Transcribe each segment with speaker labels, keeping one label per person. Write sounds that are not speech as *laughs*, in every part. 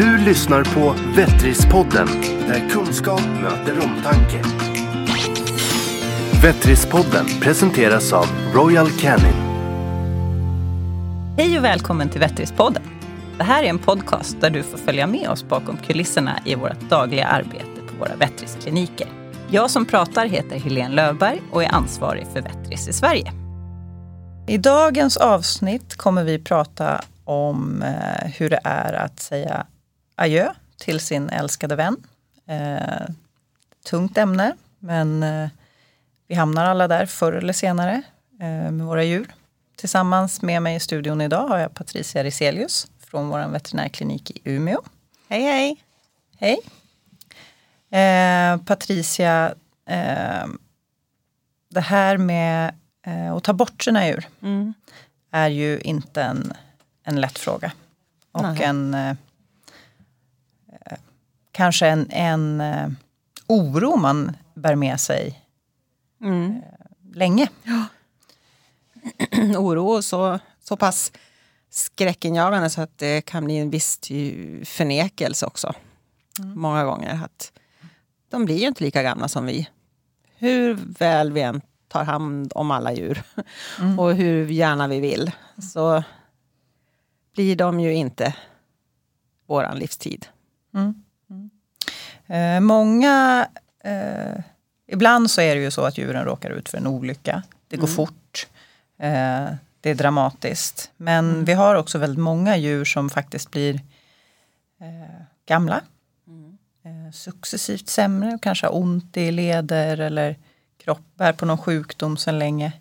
Speaker 1: Du lyssnar på Vettrispodden, där kunskap möter omtanke. Vettrispodden presenteras av Royal Canin.
Speaker 2: Hej och välkommen till Vettrispodden. Det här är en podcast där du får följa med oss bakom kulisserna i vårt dagliga arbete på våra Vettriskliniker. Jag som pratar heter Helene Löfberg och är ansvarig för Vettris i Sverige. I dagens avsnitt kommer vi prata om eh, hur det är att säga adjö till sin älskade vän. Eh, tungt ämne, men eh, vi hamnar alla där förr eller senare eh, med våra djur. Tillsammans med mig i studion idag har jag Patricia Riselius från vår veterinärklinik i Umeå.
Speaker 3: Hej hej!
Speaker 2: Hej! Eh, Patricia, eh, det här med eh, att ta bort sina djur
Speaker 3: Mm.
Speaker 2: är ju inte en, en lätt fråga. Och
Speaker 3: Nej.
Speaker 2: en kanske en, en eh, oro man bär med sig
Speaker 3: Mm.
Speaker 2: länge. *clears throat*
Speaker 3: Oro så, så pass skräckinjagande så att det kan bli en viss förnekelse också. Många gånger. att De blir ju inte lika gamla som vi. Hur väl vi än tar hand om alla djur *laughs* och hur gärna vi vill så blir de ju inte våran livstid.
Speaker 2: Eh, många, eh, ibland så är det ju så att djuren råkar ut för en olycka. Det går fort. Eh, det är dramatiskt. Men vi har också väldigt många djur som faktiskt blir eh, gamla. Eh, successivt sämre kanske har ont i leder eller kropp, bär på någon sjukdom sedan länge.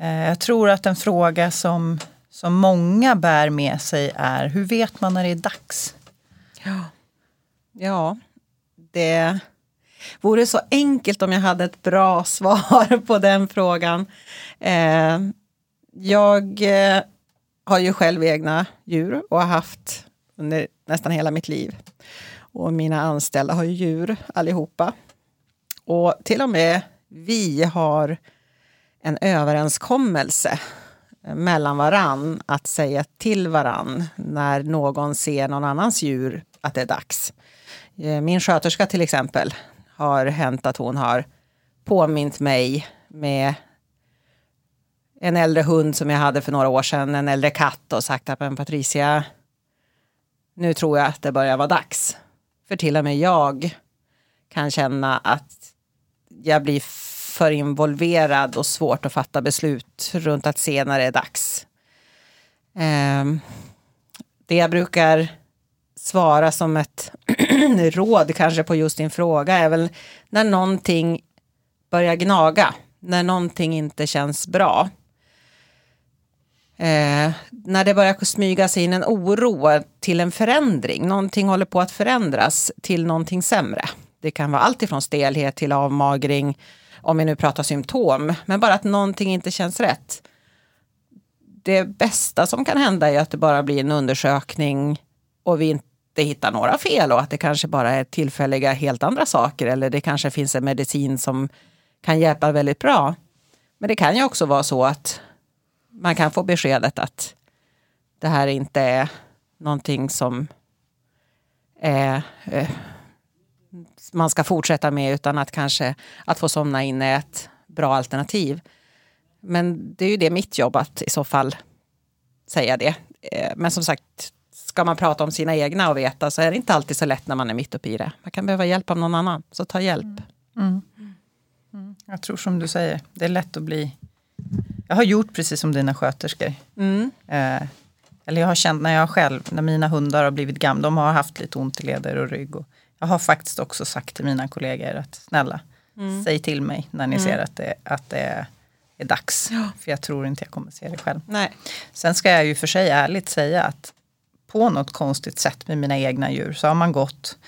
Speaker 2: Eh, jag tror att en fråga som, som många bär med sig är hur vet man när det är dags?
Speaker 3: Ja, det vore så enkelt om jag hade ett bra *laughs* svar på den frågan. Eh, jag eh, har ju själv egna djur och har haft under nästan hela mitt liv. Och mina anställda har ju djur allihopa. Och till och med vi har en överenskommelse mellan varann att säga till varann när någon ser någon annans djur att det är dags. Eh, min sköterska till exempel har hänt att hon har påmint mig med en äldre hund som jag hade för några år sedan, en äldre katt och sagt att men Patricia, nu tror jag att det börjar vara dags. För till och med jag kan känna att jag blir för involverad och svårt att fatta beslut runt att senare är dags. Ehm, det jag brukar svara som ett *clears throat* *clears throat* råd kanske på just din fråga är väl när någonting börjar gnaga, när någonting inte känns bra. Eh, när det börjar smyga sig in en oro till en förändring, någonting håller på att förändras till någonting sämre. Det kan vara allt ifrån stelhet till avmagring, om vi nu pratar symptom, men bara att någonting inte känns rätt. Det bästa som kan hända är att det bara blir en undersökning och vi inte hittar några fel och att det kanske bara är tillfälliga helt andra saker eller det kanske finns en medicin som kan hjälpa väldigt bra. Men det kan ju också vara så att man kan få beskedet att det här inte är någonting som är, eh, man ska fortsätta med utan att kanske att få somna in är ett bra alternativ. Men det är ju det mitt jobb att i så fall säga det. Eh, men som sagt, ska man prata om sina egna och veta så är det inte alltid så lätt när man är mitt uppe i det. Man kan behöva hjälp av någon annan, så ta hjälp.
Speaker 2: Jag tror som du säger, det är lätt att bli... Jag har gjort precis som dina sköterskor.
Speaker 3: Mm.
Speaker 2: Eh, eller jag har känt när jag själv, när mina hundar har blivit gamla, de har haft lite ont i leder och rygg. Och jag har faktiskt också sagt till mina kollegor att snälla, säg till mig när ni ser att det, att det är dags. För jag tror inte jag kommer se det själv.
Speaker 3: Nej.
Speaker 2: Sen ska jag ju för sig ärligt säga att på något konstigt sätt med mina egna djur så har man gått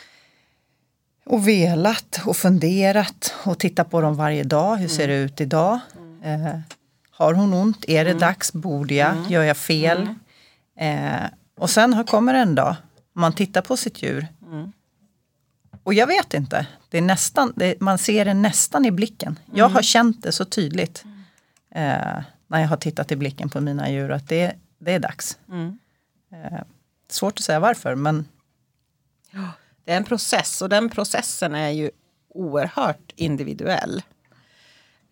Speaker 2: och velat och funderat och tittat på dem varje dag. Hur ser det ut idag? Eh, har hon ont? Är det dags? Borde jag? Gör jag fel? Eh, och sen kommer en dag, man tittar på sitt djur. Och jag vet inte, det är nästan, det, man ser det nästan i blicken. Jag har känt det så tydligt eh, när jag har tittat i blicken på mina djur att det, det är dags.
Speaker 3: Mm.
Speaker 2: Svårt att säga varför men
Speaker 3: det är en process och den processen är ju oerhört individuell.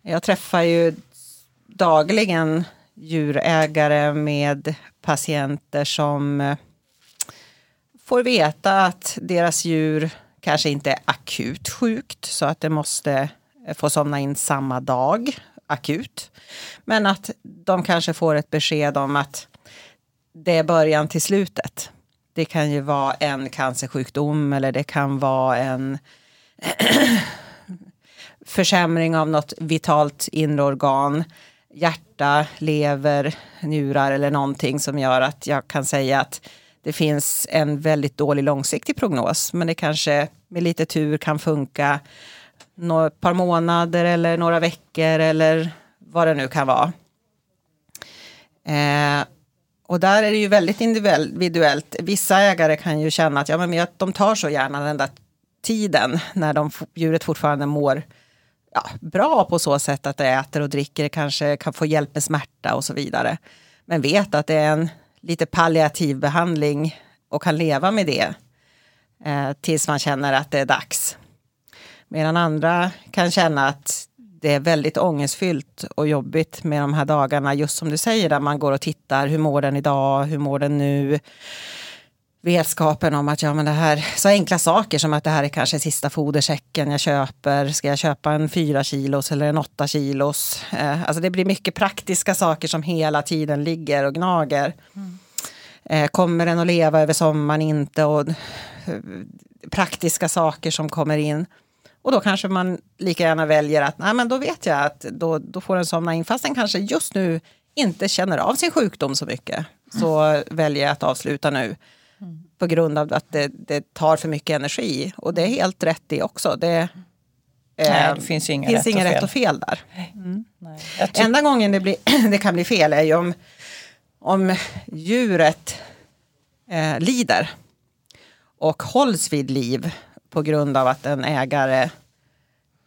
Speaker 3: Jag träffar ju dagligen djurägare med patienter som eh, får veta att deras djur kanske inte är akut sjukt så att det måste eh, få somna in samma dag akut. Men att de kanske får ett besked om att det är början till slutet. Det kan ju vara en cancersjukdom eller det kan vara en *clears throat* försämring av något vitalt inre organ. Hjärta, lever, njurar eller någonting som gör att jag kan säga att det finns en väldigt dålig långsiktig prognos. Men det kanske med lite tur kan funka några par månader eller några veckor eller vad det nu kan vara. Eh, och där är det ju väldigt individuellt. Vissa ägare kan ju känna att ja, men de tar så gärna den där tiden när de, djuret fortfarande mår ja, bra på så sätt att det äter och dricker, kanske kan få hjälp med smärta och så vidare. Men vet att det är en lite palliativ behandling och kan leva med det eh, tills man känner att det är dags. Medan andra kan känna att det är väldigt ångestfyllt och jobbigt med de här dagarna, just som du säger, där man går och tittar. Hur mår den idag? Hur mår den nu? Vetskapen om att ja, men det här, så enkla saker som att det här är kanske sista fodersäcken jag köper. Ska jag köpa en fyra kilos eller en åtta kilos? Eh, alltså det blir mycket praktiska saker som hela tiden ligger och gnager. Mm. Eh, kommer den att leva över sommaren? Inte? Och, eh, praktiska saker som kommer in. Och då kanske man lika gärna väljer att nej, men då vet jag att då, då får den somna in fast den kanske just nu inte känner av sin sjukdom så mycket. Så mm. väljer jag att avsluta nu. Mm. På grund av att det, det, tar för mycket energi. Och det är helt rätt det också. Det,
Speaker 2: nej, det finns inga,
Speaker 3: finns
Speaker 2: rätt,
Speaker 3: inga
Speaker 2: och
Speaker 3: rätt och fel där. Mm. Enda gången det, blir, *clears throat* det kan bli fel är ju om, om djuret eh, lider och hålls vid liv på grund av att en ägare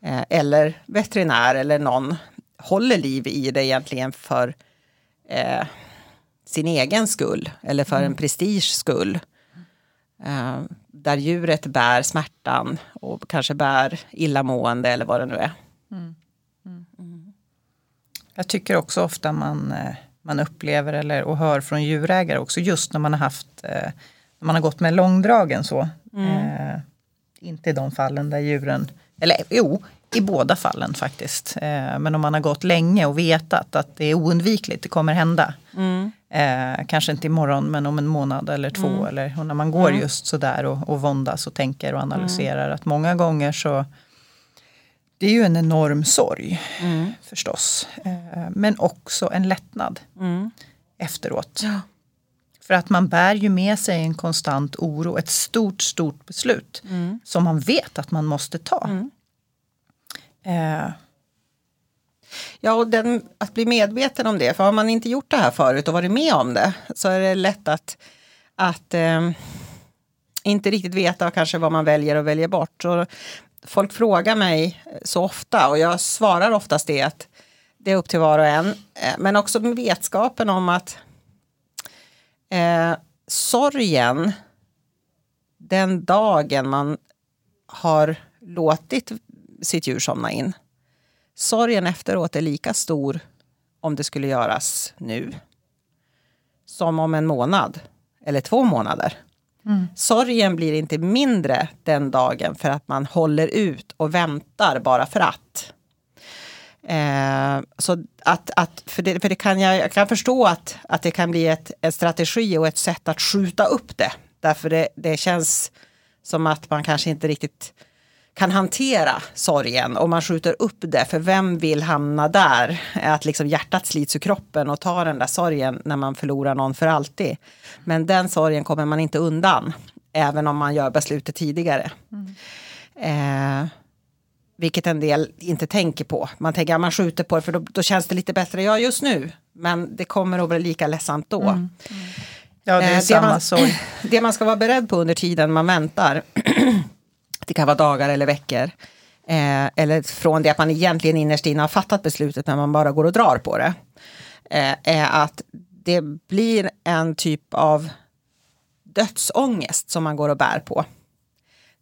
Speaker 3: eh, eller veterinär eller någon håller liv i det egentligen för eh, sin egen skull eller för mm. en prestige skull. Eh, där djuret bär smärtan och kanske bär illamående eller vad det nu är. Mm.
Speaker 2: Mm. Jag tycker också ofta man, eh, man upplever eller och hör från djurägare också just när man har haft eh, när man har gått med långdragen så. Mm. Inte i de fallen där djuren, eller jo, i båda fallen faktiskt. Eh, men om man har gått länge och vetat att det är oundvikligt, det kommer hända. Mm. Eh, kanske inte imorgon men om en månad eller två. Mm. Eller, och när man går mm. just sådär och, och våndas och tänker och analyserar. Mm. Att många gånger så det är ju en enorm sorg mm. förstås. Eh, men också en lättnad mm. efteråt. Ja. För att man bär ju med sig en konstant oro, ett stort, stort beslut mm. som man vet att man måste ta. Mm.
Speaker 3: Eh. Ja, och den, att bli medveten om det, för har man inte gjort det här förut och varit med om det så är det lätt att, att eh, inte riktigt veta kanske vad man väljer och väljer bort. Och folk frågar mig så ofta och jag svarar oftast det att det är upp till var och en. Eh, men också med vetskapen om att Eh, sorgen den dagen man har låtit sitt djur somna in. Sorgen efteråt är lika stor om det skulle göras nu som om en månad eller två månader. Mm. Sorgen blir inte mindre den dagen för att man håller ut och väntar bara för att. Eh, så att, att, för det, för det kan jag, jag kan förstå att, att det kan bli ett, en strategi och ett sätt att skjuta upp det. Därför det, det känns som att man kanske inte riktigt kan hantera sorgen och man skjuter upp det. För vem vill hamna där? Att liksom hjärtat slits ur kroppen och ta den där sorgen när man förlorar någon för alltid. Men den sorgen kommer man inte undan, även om man gör beslutet tidigare. Mm. Eh, vilket en del inte tänker på. Man tänker att man skjuter på det för då, då, känns det lite bättre, ja just nu. Men det kommer att bli lika ledsamt då. Mm. Mm.
Speaker 2: Ja, det är eh, samma man, *clears throat* sorg.
Speaker 3: Det man ska vara beredd på under tiden man väntar, *clears throat* det kan vara dagar eller veckor, eh, eller från det att man egentligen innerst inne har fattat beslutet men man bara går och drar på det, eh, är att det blir en typ av dödsångest som man går och bär på.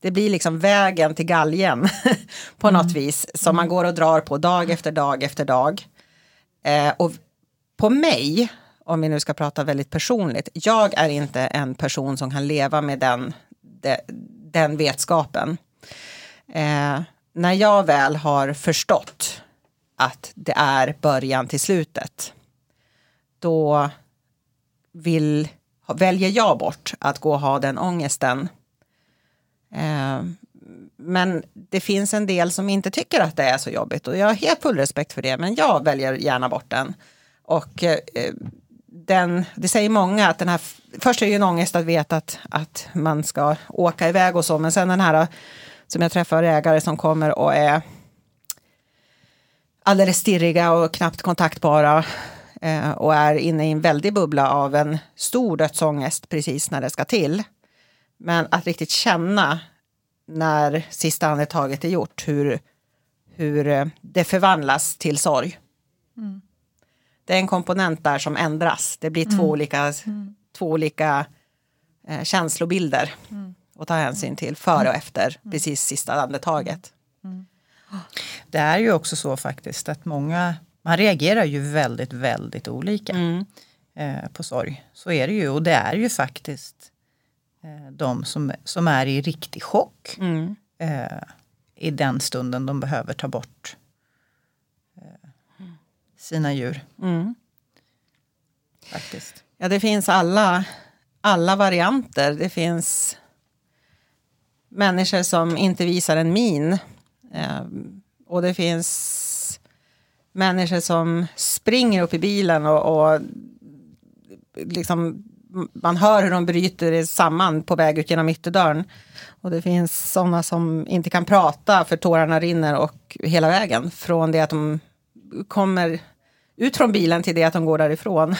Speaker 3: Det blir liksom vägen till galgen *laughs* på något vis som man går och drar på dag efter dag efter dag. Eh, och på mig, om vi nu ska prata väldigt personligt, jag är inte en person som kan leva med den, de, den vetskapen. Eh, när jag väl har förstått att det är början till slutet, då vill, väljer jag bort att gå och ha den ångesten. Eh, men det finns en del som inte tycker att det är så jobbigt och jag har helt full respekt för det, men jag väljer gärna bort den. Och eh, den, det säger många att den här, först är det ju en ångest att veta att, att man ska åka iväg och så, men sen den här som jag träffar ägare som kommer och är alldeles stirriga och knappt kontaktbara eh, och är inne i en väldig bubbla av en stor dödsångest precis när det ska till. Men att riktigt känna när sista andetaget är gjort hur, hur eh, det förvandlas till sorg. Mm. Det är en komponent där som ändras. Det blir mm. två olika, mm. två olika eh, känslobilder mm. att ta hänsyn till före och efter mm. precis sista andetaget. Mm.
Speaker 2: Det är ju också så faktiskt att många, man reagerar ju väldigt, väldigt olika eh, på sorg. Så är det ju och det är ju faktiskt de som, som är i riktig chock mm. eh, i den stunden de behöver ta bort eh, sina djur. Mm. Faktiskt.
Speaker 3: Ja, det finns alla, alla varianter. Det finns människor som inte visar en min. Eh, och det finns människor som springer upp i bilen och, och liksom, man hör hur de bryter samman på väg ut genom ytterdörren. Och det finns sådana som inte kan prata för tårarna rinner och hela vägen från det att de kommer ut från bilen till det att de går därifrån.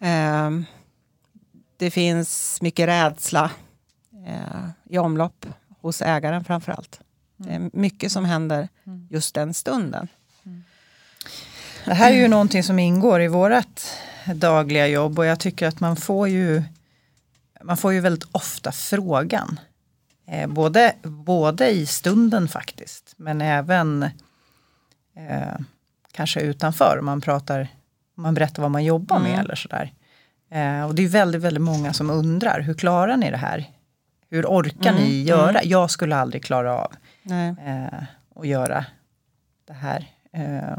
Speaker 3: Mm. *laughs* det finns mycket rädsla eh, i omlopp hos ägaren framför allt. Det är mycket som händer mm. just den stunden.
Speaker 2: Det här är ju någonting som ingår i vårt dagliga jobb och jag tycker att man får ju man får ju väldigt ofta frågan. Eh, både, både i stunden faktiskt men även eh, kanske utanför. Man, pratar, man berättar vad man jobbar med mm. eller sådär. Eh, och det är väldigt, väldigt många som undrar, hur klarar ni det här? Hur orkar mm. ni göra? Mm. Jag skulle aldrig klara av eh, att göra det här. Eh,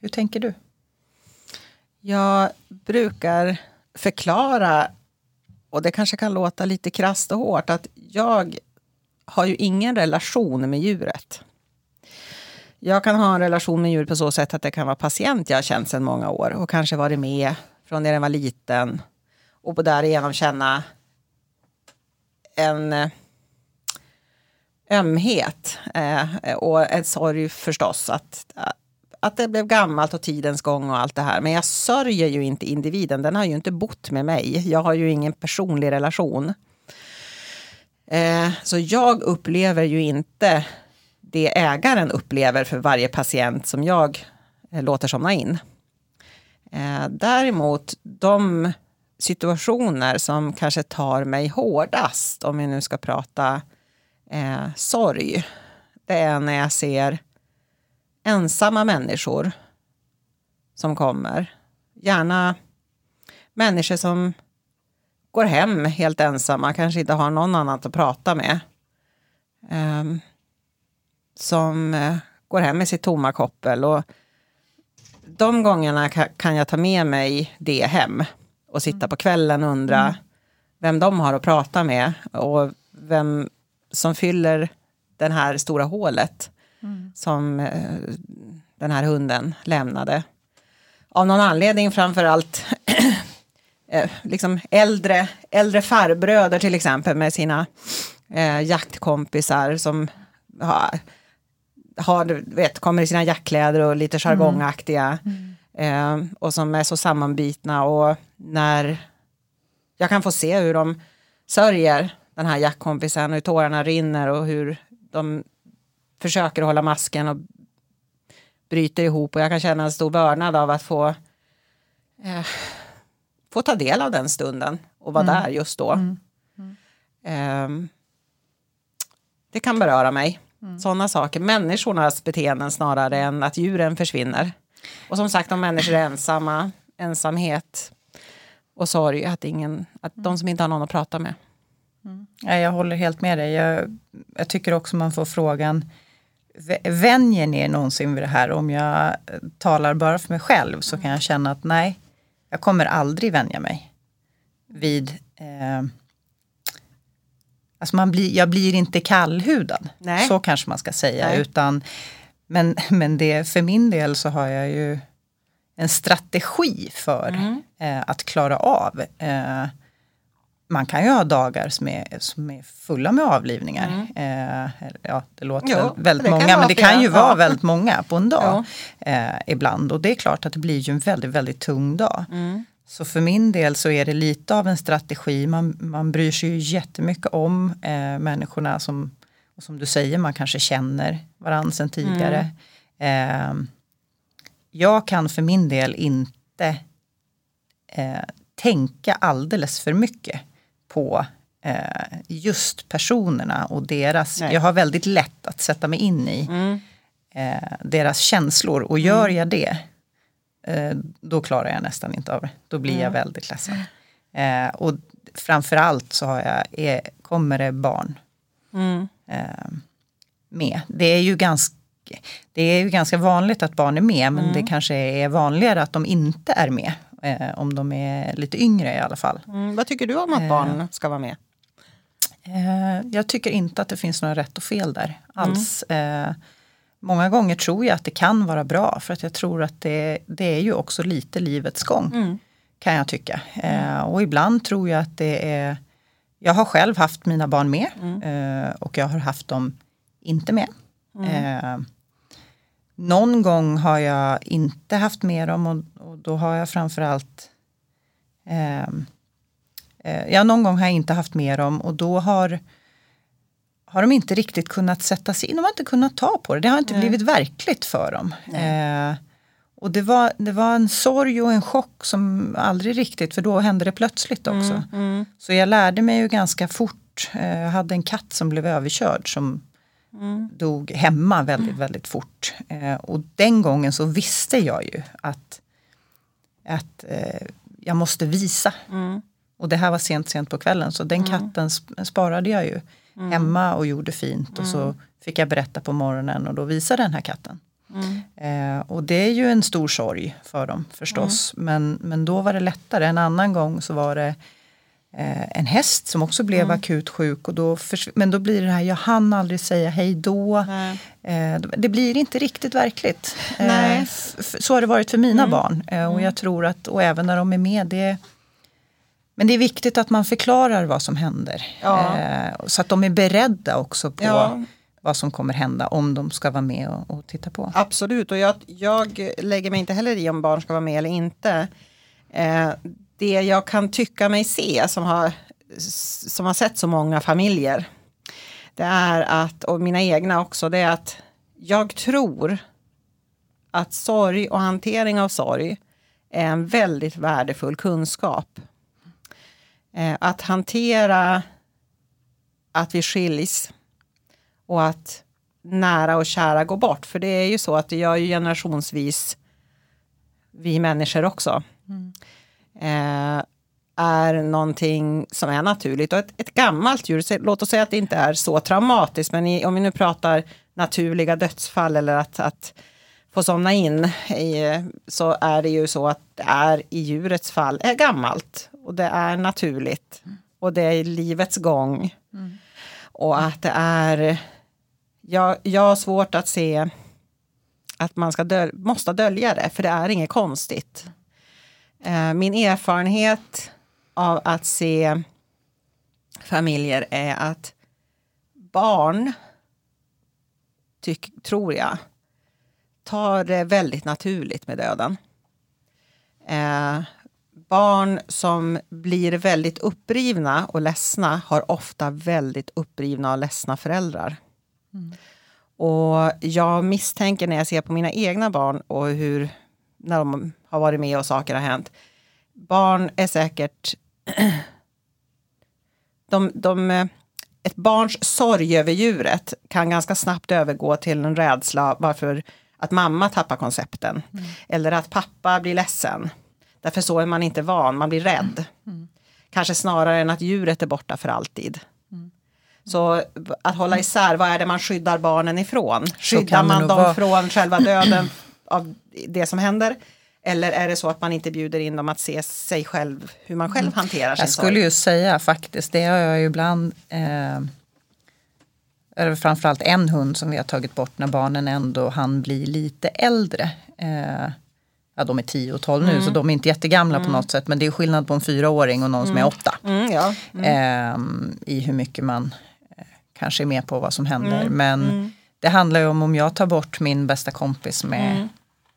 Speaker 2: hur tänker du?
Speaker 3: Jag brukar förklara, och det kanske kan låta lite krasst och hårt, att jag har ju ingen relation med djuret. Jag kan ha en relation med djur på så sätt att det kan vara patient jag har känt sedan många år och kanske varit med från när den var liten och på därigenom känna en eh, ömhet eh, och en sorg förstås att, att det blev gammalt och tidens gång och allt det här. Men jag sörjer ju inte individen, den har ju inte bott med mig. Jag har ju ingen personlig relation. Eh, så jag upplever ju inte det ägaren upplever för varje patient som jag eh, låter somna in. Eh, däremot de situationer som kanske tar mig hårdast, om vi nu ska prata eh, sorg, det är när jag ser ensamma människor som kommer. Gärna människor som går hem helt ensamma, kanske inte har någon annan att prata med. Um, som eh, går hem med sitt tomma koppel. Och de gångerna kan jag ta med mig det hem och sitta mm. på kvällen och undra mm. vem de har att prata med och vem som fyller det här stora hålet mm. som eh, den här hunden lämnade. Av någon anledning framför allt *clears throat* eh, liksom äldre, äldre farbröder till exempel med sina eh, jaktkompisar som har har, vet, kommer i sina jackkläder och lite jargongaktiga. Mm. Eh, och som är så sammanbitna och när jag kan få se hur de sörjer den här jackkompisen och hur tårarna rinner och hur de försöker hålla masken och bryter ihop och jag kan känna en stor vördnad av att få eh, få ta del av den stunden och vara mm. där just då. Mm. Mm. Eh, det kan beröra mig. Mm. Sådana saker, människornas beteenden snarare än att djuren försvinner. Och som sagt om människor är ensamma, ensamhet och sorg, att, ingen, att de som inte har någon att prata med.
Speaker 2: Mm. Ja, jag håller helt med dig. Jag, jag tycker också man får frågan Vänjer ni er någonsin vid det här? Om jag talar bara för mig själv så kan jag känna att nej, jag kommer aldrig vänja mig vid eh, Alltså man blir, jag blir inte kallhudad, nej. så kanske man ska säga. Utan, men, men det, för min del så har jag ju en strategi för mm. eh, att klara av eh, man kan ju ha dagar som är, som är fulla med avlivningar. Mm. Eh, ja, det låter jo, väldigt det många, men det kan ju vara väldigt många på en dag eh, ibland. Och det är klart att det blir ju en väldigt, väldigt tung dag. Mm. Så för min del så är det lite av en strategi. Man, man bryr sig ju jättemycket om eh, människorna som, och som du säger, man kanske känner varandra sedan tidigare. Mm. Eh, jag kan för min del inte eh, tänka alldeles för mycket på eh, just personerna och deras, Nej. jag har väldigt lätt att sätta mig in i mm. eh, deras känslor och gör mm. jag det eh, då klarar jag nästan inte av det. Då blir mm. jag väldigt ledsen. Eh, och framförallt så har jag, är, kommer det barn mm. eh, med. Det är ju ganska det är ju ganska vanligt att barn är med men det mm. kanske är vanligare att de inte är med eh, om de är lite yngre i alla fall.
Speaker 3: Mm, vad tycker du om att barn eh, ska vara med?
Speaker 2: Eh, jag tycker inte att det finns några rätt och fel där alls. Mm. många gånger tror jag att det kan vara bra för att jag tror att det, det är ju också lite livets gång. Mm. Kan jag tycka. Och ibland tror jag att det är Jag har själv haft mina barn med mm. och jag har haft dem inte med. Mm. Någon gång har jag inte haft med dem och, och då har jag framförallt eh, eh, Ja, någon gång har jag inte haft med dem och då har har de inte riktigt kunnat sätta sig in. De har inte kunnat ta på det. Det har inte Nej. blivit verkligt för dem. Eh, och det var, det var en sorg och en chock som aldrig riktigt, för då hände det plötsligt också. Mm, mm. Så jag lärde mig ju ganska fort. Eh, jag hade en katt som blev överkörd som mm. dog hemma väldigt, mm. väldigt fort. Eh, och den gången så visste jag ju att, att eh, jag måste visa. Mm. Och det här var sent, sent på kvällen så den mm. katten sparade jag ju mm. hemma och gjorde fint. Och så mm. fick jag berätta på morgonen och då visade den här katten. Eh, och det är ju en stor sorg för dem förstås. Men, men då var det lättare. En annan gång så var det en häst som också blev mm. akut sjuk. Och då men då blir det här, jag hann aldrig säga hej då. Eh, det blir inte riktigt verkligt. Eh, så har det varit för mina mm. barn. Eh, och mm. jag tror att, och även när de är med, det men det är viktigt att man förklarar vad som händer. Ja. Eh, så att de är beredda också på ja. vad som kommer hända om de ska vara med och, och titta på.
Speaker 3: Absolut, och jag, jag, lägger mig inte heller i om barn ska vara med eller inte. Eh, det jag kan tycka mig se som har, som har sett så många familjer. Det är att, och mina egna också, det är att jag tror att sorg och hantering av sorg är en väldigt värdefull kunskap. Eh, att hantera att vi skiljs och att nära och kära går bort. För det är ju så att det gör ju generationsvis vi människor också. Mm eh, är någonting som är naturligt. Och ett, ett gammalt djur, låt oss säga att det inte är så traumatiskt, men i, om vi nu pratar naturliga dödsfall eller att, att få somna in, i, så är det ju så att det är i djurets fall är gammalt och det är naturligt och det är livets gång. Mm. Och att det är, jag, jag har svårt att se att man ska döl, måste dölja det, för det är inget konstigt. Eh, min erfarenhet av att se familjer är att barn, tyck, tror jag, tar det väldigt naturligt med döden. Eh, barn som blir väldigt upprivna och ledsna har ofta väldigt upprivna och ledsna föräldrar. Mm. Och jag misstänker när jag ser på mina egna barn och hur när de har varit med och saker har hänt. Barn är säkert... *clears throat* de, de, ett barns sorg över djuret kan ganska snabbt övergå till en rädsla varför att mamma tappar koncepten. Mm. Eller att pappa blir ledsen. Därför så är man inte van, man blir rädd. Mm. Kanske snarare än att djuret är borta för alltid. Mm. Så att hålla isär, vad är det man skyddar barnen ifrån? Skyddar man dem vara... från själva döden av det som händer? Eller är det så att man inte bjuder in dem att se sig själv, hur man själv mm. hanterar sin
Speaker 2: Jag skulle sorg? ju säga faktiskt, det har jag ju ibland eh, eller framförallt en hund som vi har tagit bort när barnen ändå han bli lite äldre. Eh, ja, de är 10 och 12 nu mm. så de är inte jättegamla mm. på något sätt men det är skillnad på en fyraåring och någon mm. som är mm. åtta.
Speaker 3: Mm, ja.
Speaker 2: eh, I hur mycket man eh, kanske är med på vad som händer. Men det handlar ju om om jag tar bort min bästa kompis är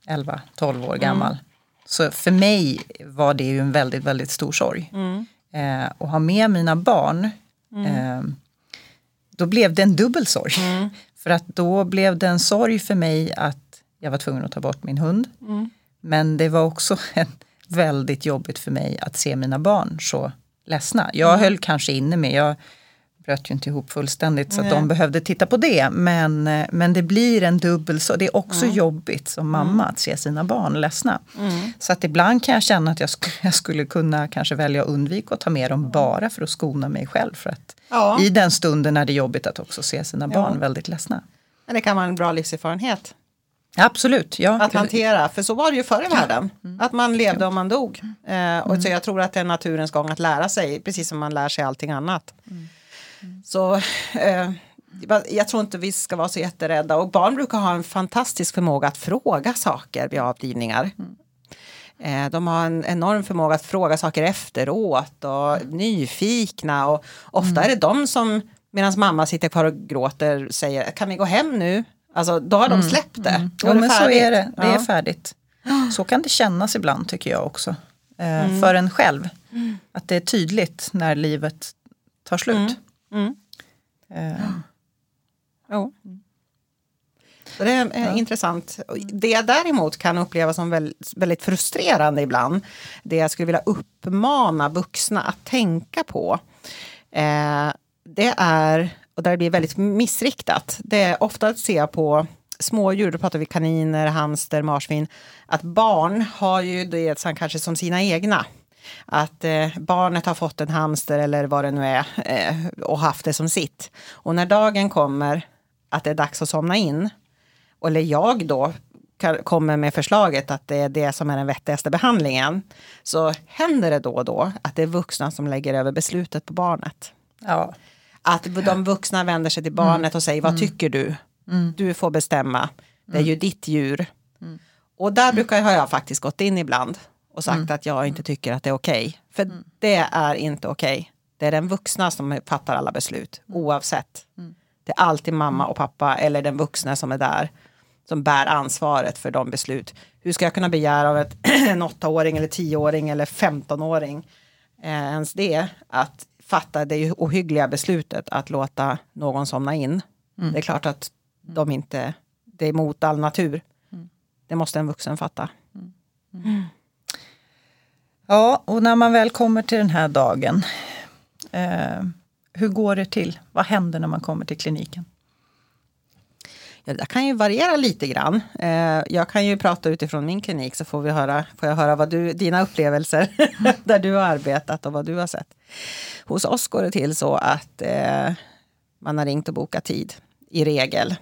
Speaker 2: 11-12 år gammal. Så för mig var det ju en väldigt, väldigt stor sorg. Eh, och ha med mina barn eh, då blev det en dubbel sorg. Mm. *laughs* För att då blev det en sorg för mig att jag var tvungen att ta bort min hund. Mm. Men det var också *laughs* en, väldigt jobbigt för mig att se mina barn så ledsna. Jag mm. höll kanske inne med, jag bröt ju inte ihop fullständigt så att de behövde titta på det. Men, men det blir en dubbel så. Det är också mm. jobbigt som mamma att se sina barn ledsna. Mm. Så att ibland kan jag känna att jag skulle, *laughs* jag skulle kunna kanske välja att undvika att ta med dem bara för att skona mig själv. För att ja. I den stunden är det jobbigt att också se sina barn ja. väldigt ledsna.
Speaker 3: Men det kan vara en bra livserfarenhet.
Speaker 2: Absolut, ja.
Speaker 3: Att hantera, för så var det ju förr i världen. Mm. Att man levde och man dog. Eh, och mm. så jag tror att det är naturens gång att lära sig, precis som man lär sig allting annat. Mm. Så eh, jag tror inte vi ska vara så jätterädda. Och barn brukar ha en fantastisk förmåga att fråga saker vid avlivningar. Mm. Eh, de har en enorm förmåga att fråga saker efteråt och nyfikna. Och ofta mm. är det de som, medan mamma sitter kvar och gråter, säger kan vi gå hem nu? Alltså då har de mm. släppt det. Mm.
Speaker 2: Ja, men så är det, det är färdigt. *gasps* Så kan det kännas ibland tycker jag också. Eh, mm. För en själv. Mm. Att det är tydligt när livet tar slut. Mm.
Speaker 3: Uh. Oh. Så det är ja. intressant. Det jag däremot kan uppleva som väldigt, väldigt frustrerande ibland, det jag skulle vilja uppmana vuxna att tänka på, eh, det är, och där det blir väldigt missriktat, det är ofta att se på smådjur, då pratar vi kaniner, hamster, marsvin, att barn har ju det kanske som sina egna. Att eh, barnet har fått en hamster eller vad det nu är eh, och haft det som sitt. Och när dagen kommer att det är dags att somna in, eller jag då kommer med förslaget att det är det som är den vettigaste behandlingen, så händer det då och då att det är vuxna som lägger över beslutet på barnet.
Speaker 2: Ja.
Speaker 3: Att de vuxna vänder sig till barnet och säger, vad mm. tycker du? Mm. Du får bestämma. Det är ju mm. ditt djur. Mm. Och där brukar jag, har jag faktiskt gått in ibland och sagt mm. att jag inte tycker att det är okej. Okay. För mm. det är inte okej. Okay. Det är den vuxna som fattar alla beslut, mm. oavsett. Mm. Det är alltid mamma och pappa eller den vuxna som är där som bär ansvaret för de beslut. Hur ska jag kunna begära av ett, *clears throat* en åttaåring eller tioåring eller femtonåring eh, ens det att fatta det ohyggliga beslutet att låta någon somna in. Mm. Det är klart att de inte, det är mot all natur. Mm. Det måste en vuxen fatta. Mm.
Speaker 2: Ja, och när man väl kommer till den här dagen, eh, hur går det till? Vad händer när man kommer till kliniken?
Speaker 3: Ja, det kan ju variera lite grann. Eh, jag kan ju prata utifrån min klinik så får, vi höra, får jag höra vad du, dina upplevelser *laughs* där du har arbetat och vad du har sett. Hos oss går det till så att eh, man har ringt och bokat tid i regel.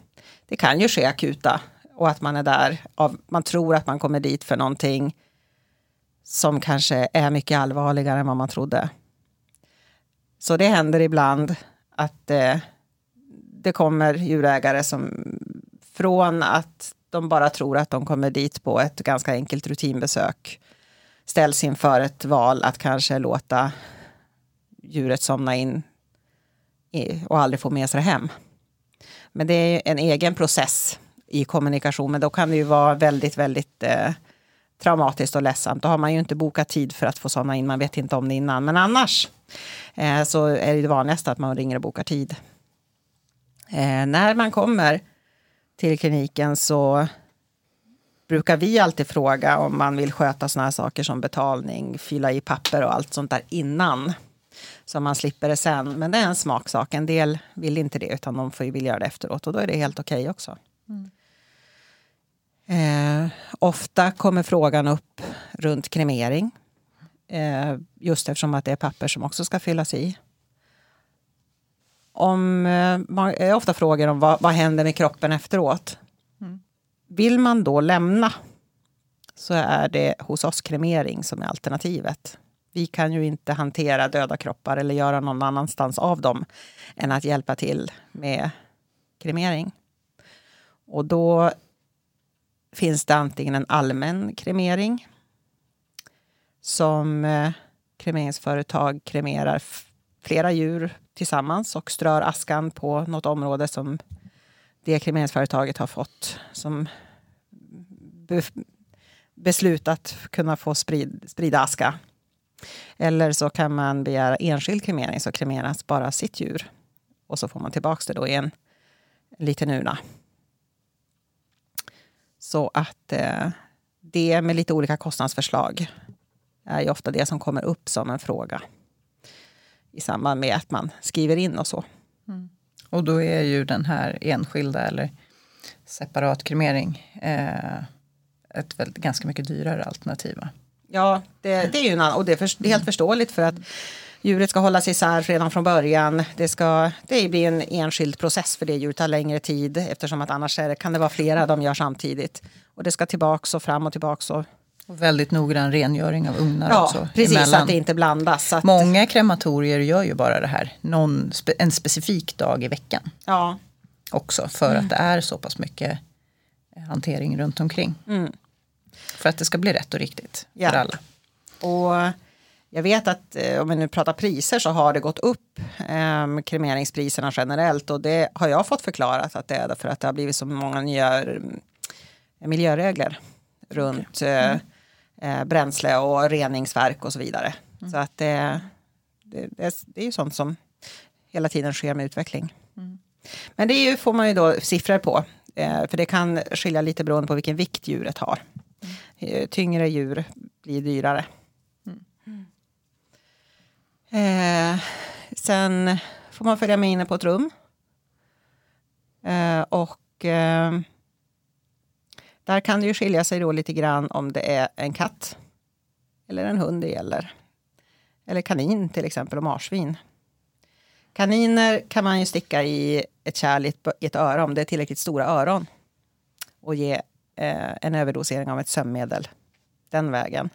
Speaker 3: Det kan ju ske akuta och att man är där av, man tror att man kommer dit för någonting som kanske är mycket allvarligare än vad man trodde. Så det händer ibland att eh, det kommer djurägare som från att de bara tror att de kommer dit på ett ganska enkelt rutinbesök ställs inför ett val att kanske låta djuret somna in och aldrig få med sig det hem. Men det är en egen process i kommunikation, men då kan det ju vara väldigt, väldigt eh, traumatiskt och ledsamt. Då har man ju inte bokat tid för att få somna in, man vet inte om det innan. Men annars eh, så är det vanligast vanligaste att man ringer och bokar tid. Eh, när man kommer till kliniken så brukar vi alltid fråga om man vill sköta såna här saker som betalning, fylla i papper och allt sånt där innan. Så man slipper det sen. Men det är en smaksak. En del vill inte det utan de får ju vilja göra det efteråt och då är det helt okej okay också. Mm. Eh, ofta kommer frågan upp runt kremering. Eh, just eftersom att det är papper som också ska fyllas i. Om, eh, man är ofta frågor om vad, vad händer med kroppen efteråt. Mm. Vill man då lämna så är det hos oss kremering som är alternativet. Vi kan ju inte hantera döda kroppar eller göra någon annanstans av dem än att hjälpa till med kremering. Och då finns det antingen en allmän kremering som eh, kremeringsföretag kremerar flera djur tillsammans och strör askan på något område som det kremeringsföretaget har fått som be beslut att kunna få sprid, sprida aska. Eller så kan man begära enskild kremering, så kremeras bara sitt djur. Och så får man tillbaka det då i en, en liten urna. Så att eh, det med lite olika kostnadsförslag är ju ofta det som kommer upp som en fråga i samband med att man skriver in och så.
Speaker 2: Mm. Och då är ju den här enskilda eller separat kremering eh, ett väldigt, ganska mycket dyrare alternativ. Va?
Speaker 3: Ja, det, det, är ju en, och det är, för, det är helt förståeligt för att djuret ska hållas isär redan från början. Det, ska, det blir en enskild process för det djuret tar längre tid eftersom att annars det, kan det vara flera de gör samtidigt. Och det ska tillbaks och fram och tillbaks. Och,
Speaker 2: och väldigt noggrann rengöring av ugnar
Speaker 3: ja,
Speaker 2: också.
Speaker 3: precis, emellan. så att det inte blandas. Att...
Speaker 2: Många krematorier gör ju bara det här någon, en specifik dag i veckan.
Speaker 3: Ja.
Speaker 2: Också för mm. att det är så pass mycket hantering runt omkring.
Speaker 3: Mm.
Speaker 2: För att det ska bli rätt och riktigt ja. för alla.
Speaker 3: Och jag vet att eh, om vi nu pratar priser så har det gått upp eh, kremeringspriserna generellt och det har jag fått förklarat att det är för att det har blivit så många nya mm, miljöregler runt okay. Eh, mm. eh, bränsle och reningsverk och så vidare. Mm. Så att det, det, det, det är ju sånt som hela tiden sker med utveckling. Mm. Men det ju, får man ju då siffror på. Eh, för det kan skilja lite beroende på vilken vikt djuret har. Mm. Tyngre djur blir dyrare. Eh, sen får man följa med inne på ett rum. Eh, och eh, där kan det ju skilja sig då lite grann om det är en katt eller en hund det gäller. Eller kanin till exempel och marsvin. Kaniner kan man ju sticka i ett kärl i ett öra om det är tillräckligt stora öron. Och ge eh, en överdosering av ett sömnmedel den vägen.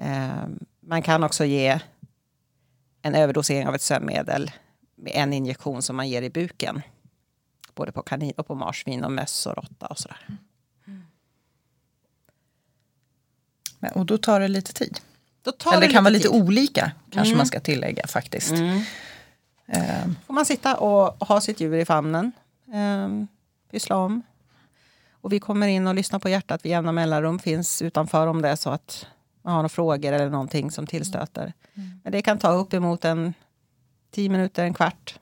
Speaker 3: Eh, man kan också ge en överdosering av ett sömnmedel med en injektion som man ger i buken. Både på kanin och på marsvin och möss och råtta och sådär.
Speaker 2: Mm. Och då tar det lite tid? Eller det kan vara lite tid. olika kanske mm. man ska tillägga faktiskt. Mm.
Speaker 3: Uh. Får man sitta och ha sitt djur i famnen, um, pyssla om. Och vi kommer in och lyssnar på hjärtat vid jämna mellanrum, finns utanför om det är så att man har några frågor eller någonting som tillstöter. Mm. Men det kan ta uppemot en tio minuter, en kvart.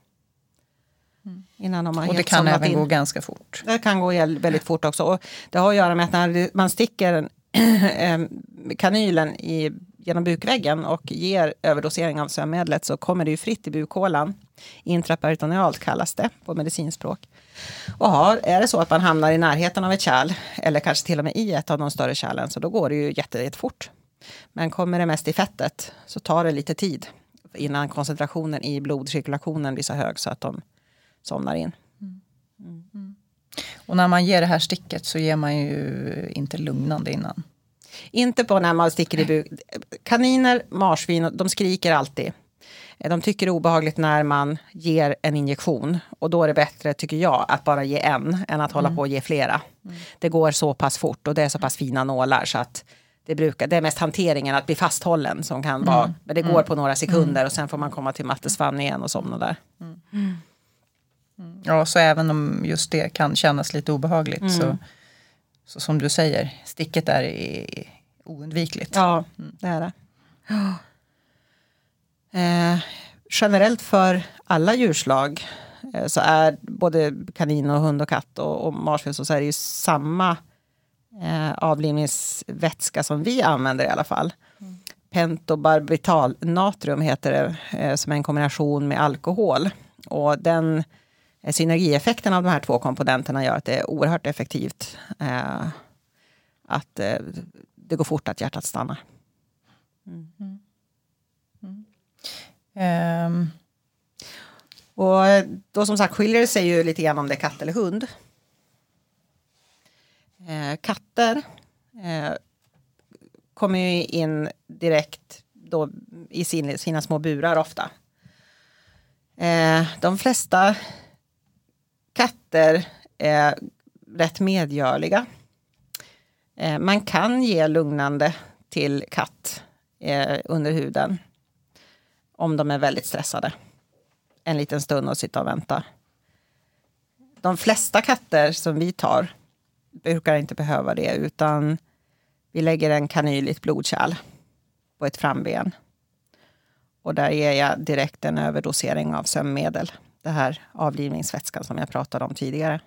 Speaker 2: Mm. Innan de har och det kan även in. gå ganska fort.
Speaker 3: Det kan gå väldigt fort också. Och det har att göra med att när man sticker *clears throat* kanylen i genom bukväggen och ger överdosering av sömnmedlet så kommer det ju fritt i bukhålan. Intraperitonealt kallas det på medicinspråk. Och har, är det så att man hamnar i närheten av ett kärl eller kanske till och med i ett av de större kärlen så då går det ju jättefort. Men kommer det mest i fettet så tar det lite tid innan koncentrationen i blodcirkulationen blir så hög så att de somnar in. Mm.
Speaker 2: Mm. Och när man ger det här sticket så ger man ju inte lugnande innan.
Speaker 3: Inte på när man sticker i buk. Kaniner, marsvin, de skriker alltid. De tycker det är obehagligt när man ger en injektion. Och då är det bättre, tycker jag, att bara ge en än att hålla mm. på och ge flera. Mm. Det går så pass fort och det är så pass fina nålar så att det, brukar, det är mest hanteringen, att bli fasthållen som kan mm. vara. Men det går mm. på några sekunder mm. och sen får man komma till mattesvann igen och somna där. Mm.
Speaker 2: Ja, så även om just det kan kännas lite obehagligt så, så som du säger, sticket är i, oundvikligt.
Speaker 3: Ja, det är det. *gasps* Eh, generellt för alla djurslag eh, så är både kanin och hund och katt och, och marsvin så är det ju samma eh, avlivningsvätska som vi använder i alla fall. Mm. pentobarbitalnatrium heter det, eh, som är en kombination med alkohol. Och den eh, synergieffekten av de här två komponenterna gör att det är oerhört effektivt. Eh, att eh, det går fort att hjärtat stannar. Mm. Mm. Um. Och då som sagt skiljer det sig ju lite grann om det är katt eller hund. Eh, katter eh, kommer ju in direkt då i sin, sina små burar ofta. Eh, de flesta katter är rätt medgörliga. Eh, man kan ge lugnande till katt eh, under huden om de är väldigt stressade. En liten stund och sitta och vänta. De flesta katter som vi tar brukar inte behöva det utan vi lägger en kanyl i ett blodkärl på ett framben. Och där ger jag direkt en överdosering av sömnmedel. Det här avlivningsvätskan som jag pratade om tidigare.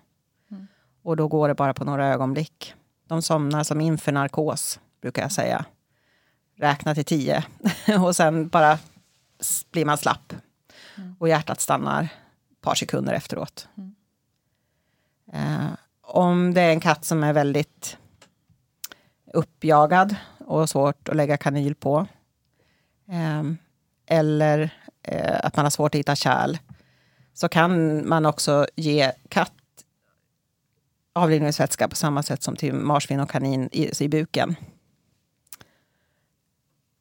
Speaker 3: Mm. Och då går det bara på några ögonblick. De somnar som inför narkos, brukar jag säga. Räkna till tio *laughs* och sen bara blir man slapp. Mm. Och hjärtat stannar ett par sekunder efteråt. Mm. Eh, om det är en katt som är väldigt uppjagad och svårt att lägga kanyl på. Eh, eller eh, att man har svårt att hitta kärl. Så kan man också ge katt avlivningsvätska på samma sätt som till marsvin och kanin i, i buken.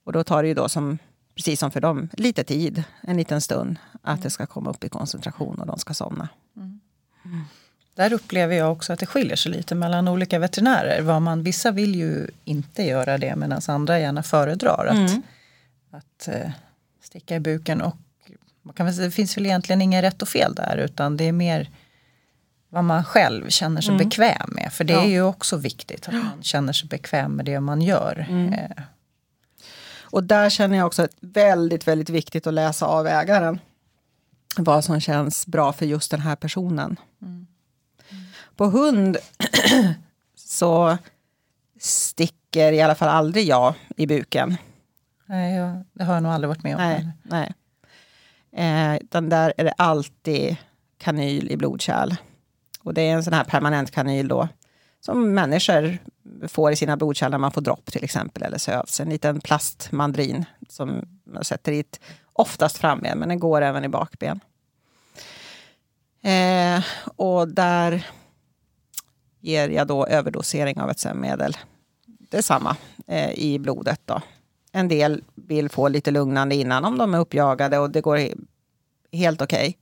Speaker 3: Och då tar det ju då, som, precis som för dem, lite tid, en liten stund, att mm. det ska komma upp i koncentration och de ska somna. Mm.
Speaker 2: Där upplever jag också att det skiljer sig lite mellan olika veterinärer. Vad man, vissa vill ju inte göra det medan andra gärna föredrar att, mm. att uh, sticka i buken. Och man kan väl, det finns väl egentligen inget rätt och fel där utan det är mer vad man själv känner sig mm. bekväm med. För det ja. är ju också viktigt att man känner sig bekväm med det man gör. Mm. Eh.
Speaker 3: Och där känner jag också att väldigt, väldigt viktigt att läsa av ägaren. Vad som känns bra för just den här personen. Mm. På hund *clears throat* så sticker i alla fall aldrig jag i buken.
Speaker 2: Nej, jag, det har jag nog aldrig varit med om.
Speaker 3: Nej, nej. Eh, utan där är det alltid kanyl i blodkärl. Och det är en sån här permanent kanyl då. Som människor får i sina blodkärl när man får dropp till exempel. Eller sövs. En liten plastmandrin som man sätter i ett, oftast framben, men den går även i bakben. Eh, och där ger jag då överdosering av ett sömnmedel. Detsamma eh, i blodet då. En del vill få lite lugnande innan om de är uppjagade och det går helt okej. Okay.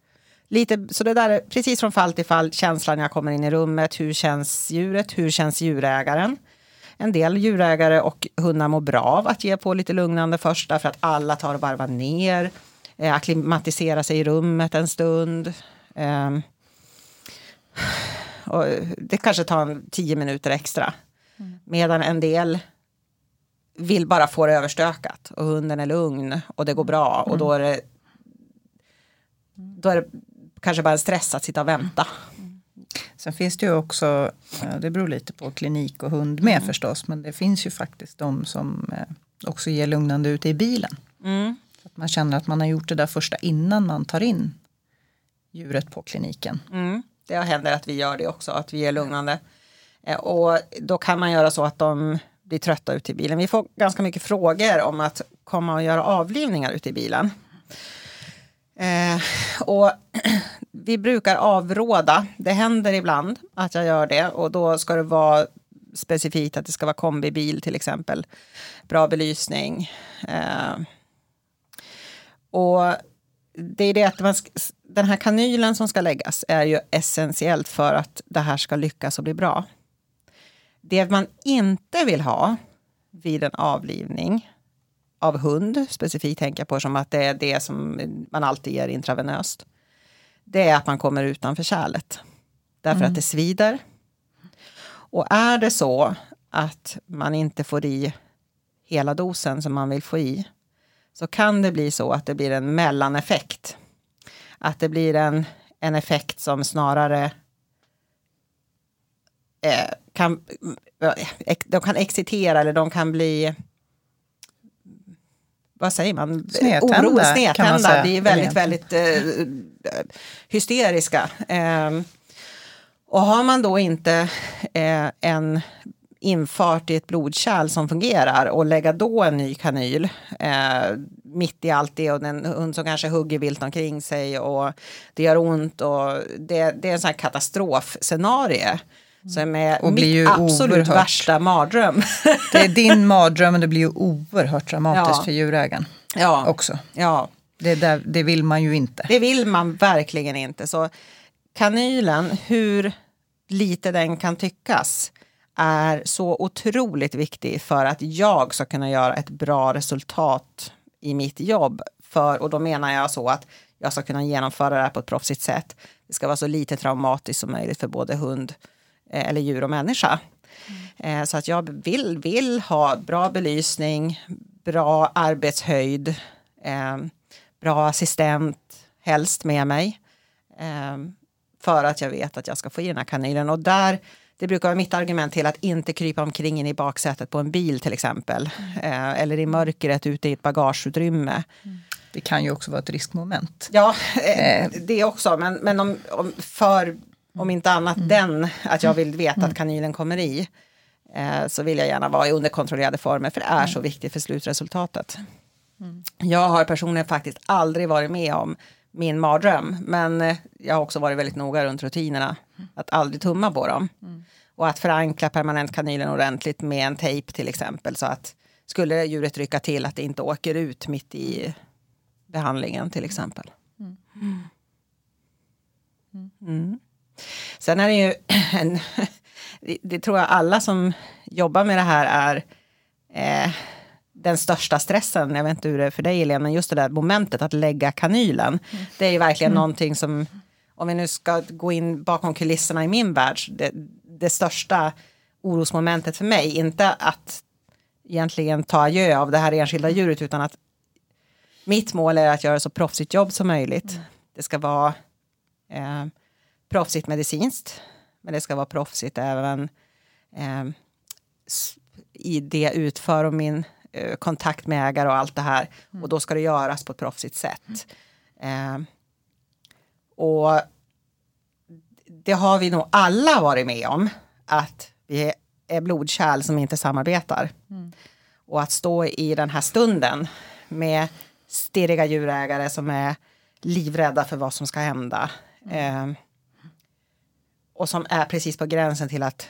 Speaker 3: Lite, så det där är precis från fall till fall känslan när jag kommer in i rummet. Hur känns djuret? Hur känns djurägaren? En del djurägare och hundar mår bra av att ge på lite lugnande först därför att alla tar och varvar ner. Eh, akklimatisera sig i rummet en stund. Eh, och det kanske tar en tio minuter extra. Mm. Medan en del vill bara få det överstökat och hunden är lugn och det går bra och då är det då är det kanske bara en stress att sitta och vänta.
Speaker 2: Sen finns det ju också, det beror lite på klinik och hund med mm. förstås, men det finns ju faktiskt de som eh, också ger lugnande ute i bilen. Mm. Så att man känner att man har gjort det där första innan man tar in djuret på kliniken.
Speaker 3: Mm. Det händer att vi gör det också, att vi ger lugnande. Eh, och då kan man göra så att de blir trötta ute i bilen. Vi får ganska mycket frågor om att komma och göra avlivningar ute i bilen. Eh, och *clears throat* vi brukar avråda. Det händer ibland att jag gör det och då ska det vara specifikt att det ska vara kombibil till exempel. Bra belysning. Eh, och det är det att man, den här kanylen som ska läggas är ju essentiellt för att det här ska lyckas och bli bra. Det man inte vill ha vid en avlivning av hund, specifikt tänker jag på som att det är det som man alltid ger intravenöst. Det är att man kommer utanför kärlet. Därför mm. att det svider. Och är det så att man inte får i hela dosen som man vill få i så kan det bli så att det blir en mellaneffekt. Att det blir en, en effekt som snarare eh, kan, eh, de kan excitera eller de kan bli vad säger man?
Speaker 2: Snedtända,
Speaker 3: Oro,
Speaker 2: kan man
Speaker 3: snedtända,
Speaker 2: säga,
Speaker 3: blir väldigt, väldigt eh, hysteriska. Eh, och har man då inte eh, en infart i ett blodkärl som fungerar och lägga då en ny kanyl eh, mitt i allt det och en hund som kanske hugger vilt omkring sig och det gör ont och det, det är en sån här katastrofscenario. Som är
Speaker 2: Och blir ju
Speaker 3: absolut
Speaker 2: oerhört.
Speaker 3: värsta mardröm. *laughs*
Speaker 2: Det är din mardröm men det blir ju oerhört dramatiskt
Speaker 3: Ja.
Speaker 2: för djurägaren
Speaker 3: ja,
Speaker 2: också.
Speaker 3: ja,
Speaker 2: Det, där, det vill man ju inte.
Speaker 3: det vill man verkligen inte. Så kanylen, hur lite den kan tyckas, är så otroligt viktig för att jag ska kunna göra ett bra resultat i mitt jobb. För, och då menar jag så att jag ska kunna genomföra det här på ett proffsigt sätt. Det ska vara så lite traumatiskt som möjligt för både hund eh, eller djur och människa. Mm. Så att jag vill, vill ha bra belysning, bra arbetshöjd, eh, bra assistent, helst med mig. För att jag vet att jag ska få i den här kanylen. Och där, det brukar vara mitt argument till att inte krypa omkring in i baksätet på en bil till exempel. Eh, eller i mörkret ute i ett bagageutrymme.
Speaker 2: Det kan ju också vara ett riskmoment.
Speaker 3: Ja, eh, det också. Men, men om, om, för, om inte annat den, att jag vill veta att kanylen kommer i. Eh, så vill jag gärna vara i underkontrollerade former. För det är så viktigt för slutresultatet. Jag har personligen faktiskt aldrig varit med om min mardröm. Men eh, jag har också varit väldigt noga runt rutinerna. Att aldrig tumma på dem. Och att förankra permanentkanylen ordentligt med en tejp till exempel. Så att skulle djuret rycka till att det inte åker ut mitt i behandlingen till exempel. Mm. Sen är det ju *clears throat* en, *laughs* det, det tror jag alla som jobbar med det här är eh, den största stressen. Jag vet inte hur det är för dig men just det där momentet att lägga kanylen. Det är ju verkligen någonting som, om vi nu ska gå in bakom kulisserna i min värld, det, det största orosmomentet för mig, inte att egentligen ta adjö av det här enskilda djuret, utan att mitt mål är att göra så proffsigt jobb som möjligt. Det ska vara eh, proffsigt medicinskt, men det ska vara proffsigt även eh, i det jag utför och min kontakt med ägare och allt det här. Och då ska det göras på ett proffsigt sätt. Eh, och det har vi nog alla varit med om, att vi är blodkärl som inte samarbetar. Och att stå i den här stunden med stirriga djurägare som är livrädda för vad som ska hända. Eh, och som är precis på gränsen till att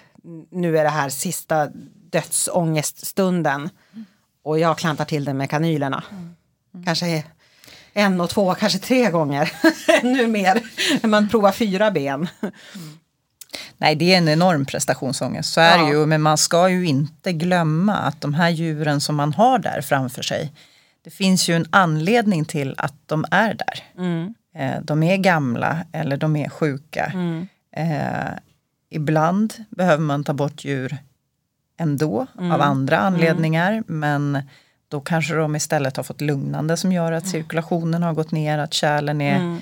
Speaker 3: nu är det här sista dödsångeststunden. Och jag klantar till den med kanylerna. Kanske en och två, kanske tre gånger. *laughs* Ännu mer. Man provar fyra ben.
Speaker 2: Nej, det är en enorm prestationsångest, så är
Speaker 3: Ja.
Speaker 2: det ju. Men man ska ju inte glömma att de här djuren som man har där framför sig, det finns ju en anledning till att de är där. Eh, De är gamla eller de är sjuka. Eh, ibland behöver man ta bort djur ändå av andra anledningar. Men då kanske de istället har fått lugnande som gör att cirkulationen har gått ner, att kärlen är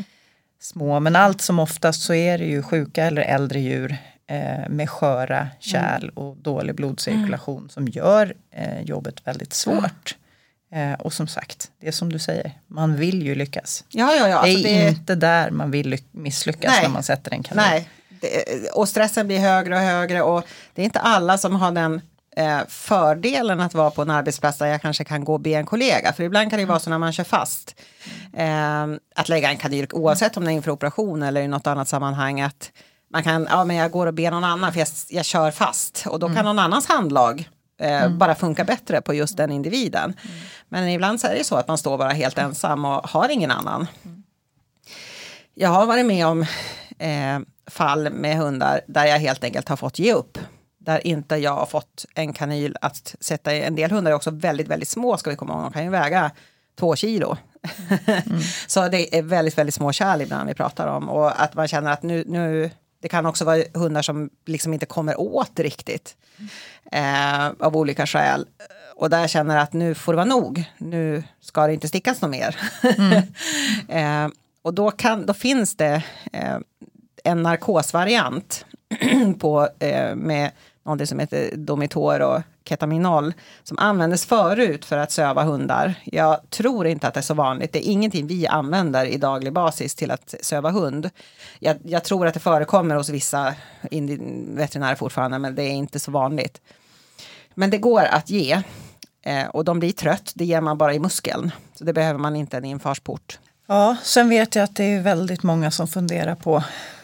Speaker 2: små. Men allt som oftast så är det ju sjuka eller äldre djur eh, med sköra kärl och dålig blodcirkulation som gör eh, jobbet väldigt svårt. Eh, och som sagt, det är som du säger, man vill ju lyckas.
Speaker 3: Ja, ja, ja.
Speaker 2: det
Speaker 3: alltså
Speaker 2: är
Speaker 3: det-
Speaker 2: inte där man vill lyck- misslyckas
Speaker 3: Nej.
Speaker 2: när man sätter en kanin.
Speaker 3: Nej, det, och stressen blir högre och högre och det är inte alla som har den eh, fördelen att vara på en arbetsplats där jag kanske kan gå och be en kollega. För ibland kan det vara så när man kör fast. Eh, att lägga en kanyl, oavsett om det är inför operation eller i något annat sammanhang. Att man kan, ja men jag går och ber någon annan för jag, jag kör fast. Och då kan någon annans handlag eh, bara funka bättre på just den individen. Men ibland så är det så att man står bara helt ensam och har ingen annan. Jag har varit med om eh, fall med hundar där jag helt enkelt har fått ge upp. Där inte jag har fått en kanyl att sätta i. En del hundar är också väldigt, väldigt små ska vi komma ihåg. De kan ju väga två kilo. *laughs* Så det är väldigt, väldigt små kärl ibland vi pratar om. Och att man känner att nu, nu det kan också vara hundar som liksom inte kommer åt riktigt. Eh, av olika skäl. Och där jag känner att nu får det vara nog. Nu ska det inte stickas något mer. *laughs* eh, och då, kan, då finns det eh, en narkosvariant *clears throat* på, eh, med någonting som heter Domitor och ketaminol som användes förut för att söva hundar. Jag tror inte att det är så vanligt. Det är ingenting vi använder i daglig basis till att söva hund. Jag, jag tror att det förekommer hos vissa veterinärer fortfarande, men det är inte så vanligt. Men det går att ge eh, och de blir trött. Det ger man bara i muskeln, så det behöver man inte en infartsport.
Speaker 2: Ja, sen vet jag att det är väldigt många som funderar på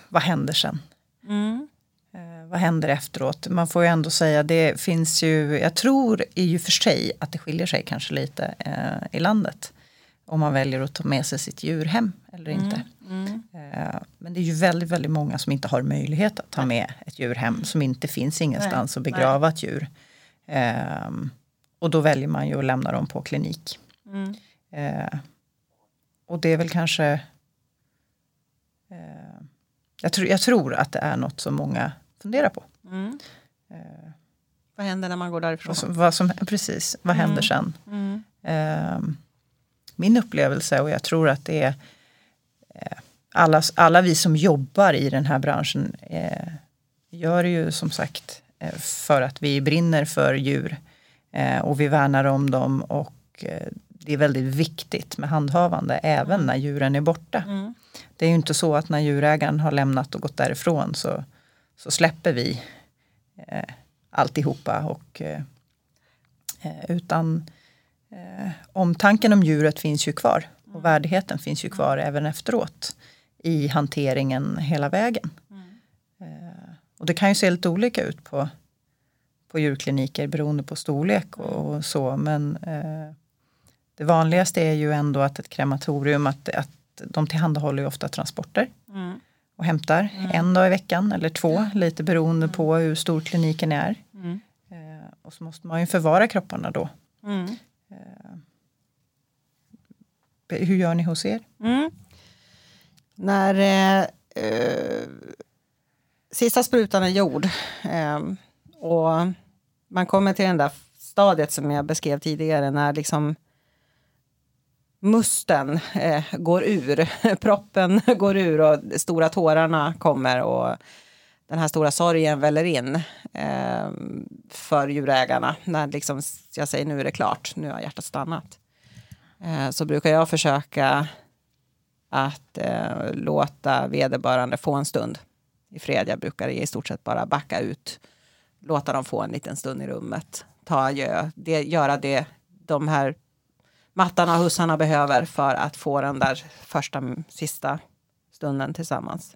Speaker 2: vad händer sen? Mm. Eh, vad händer efteråt? Man får ju ändå säga det finns ju, jag tror i ju för sig att det skiljer sig kanske lite eh, i landet. Om man väljer att ta med sig sitt djur hem eller inte. Mm. Mm. Eh, men det är ju väldigt, väldigt många som inte har möjlighet att ta med ett djur hem. Som inte finns ingenstans Nej. att begrava Nej. ett djur. Eh, och då väljer man ju att lämna dem på klinik. Mm. Eh, och det är väl kanske eh, jag, tr jag, tror att det är något som många funderar på. Mm.
Speaker 3: Eh, vad händer när man går därifrån?
Speaker 2: Som, vad som, precis, vad mm. händer sen? Mm. Eh, min upplevelse och jag tror att det är eh, alla, alla vi som jobbar i den här branschen eh, gör det ju som sagt eh, för att vi brinner för djur eh, och vi värnar om dem och det är väldigt viktigt med handhavande även när djuren är borta. Mm. Det är ju inte så att när djurägaren har lämnat och gått därifrån så, så släpper vi eh, alltihopa. Och, eh, eh, utan eh, omtanken om djuret finns ju kvar och mm. värdigheten finns ju kvar även efteråt i hanteringen hela vägen. Mm. Eh, och det kan ju se lite olika ut på, på djurkliniker beroende på storlek och, och så men eh, det vanligaste är ju ändå att ett krematorium, att, att de tillhandahåller ju ofta transporter. Mm. Och hämtar mm. en dag i veckan eller två, lite beroende mm. på hur stor kliniken är. Mm. Eh, och så måste man ju förvara kropparna då. Mm. Eh, hur gör ni hos er?
Speaker 3: Mm. När eh, eh, sista sprutan är gjord eh, och man kommer till det där stadiet som jag beskrev tidigare när liksom musten eh, går ur, *laughs* proppen går ur och stora tårarna kommer och den här stora sorgen väller in eh, för djurägarna. När liksom, jag säger nu är det klart, nu har hjärtat stannat. Eh, så brukar jag försöka att eh, låta vederbörande få en stund i fred. Jag brukar i stort sett bara backa ut, låta dem få en liten stund i rummet, ta adjö, det, göra det de här mattarna och hussarna behöver för att få den där första, sista stunden tillsammans.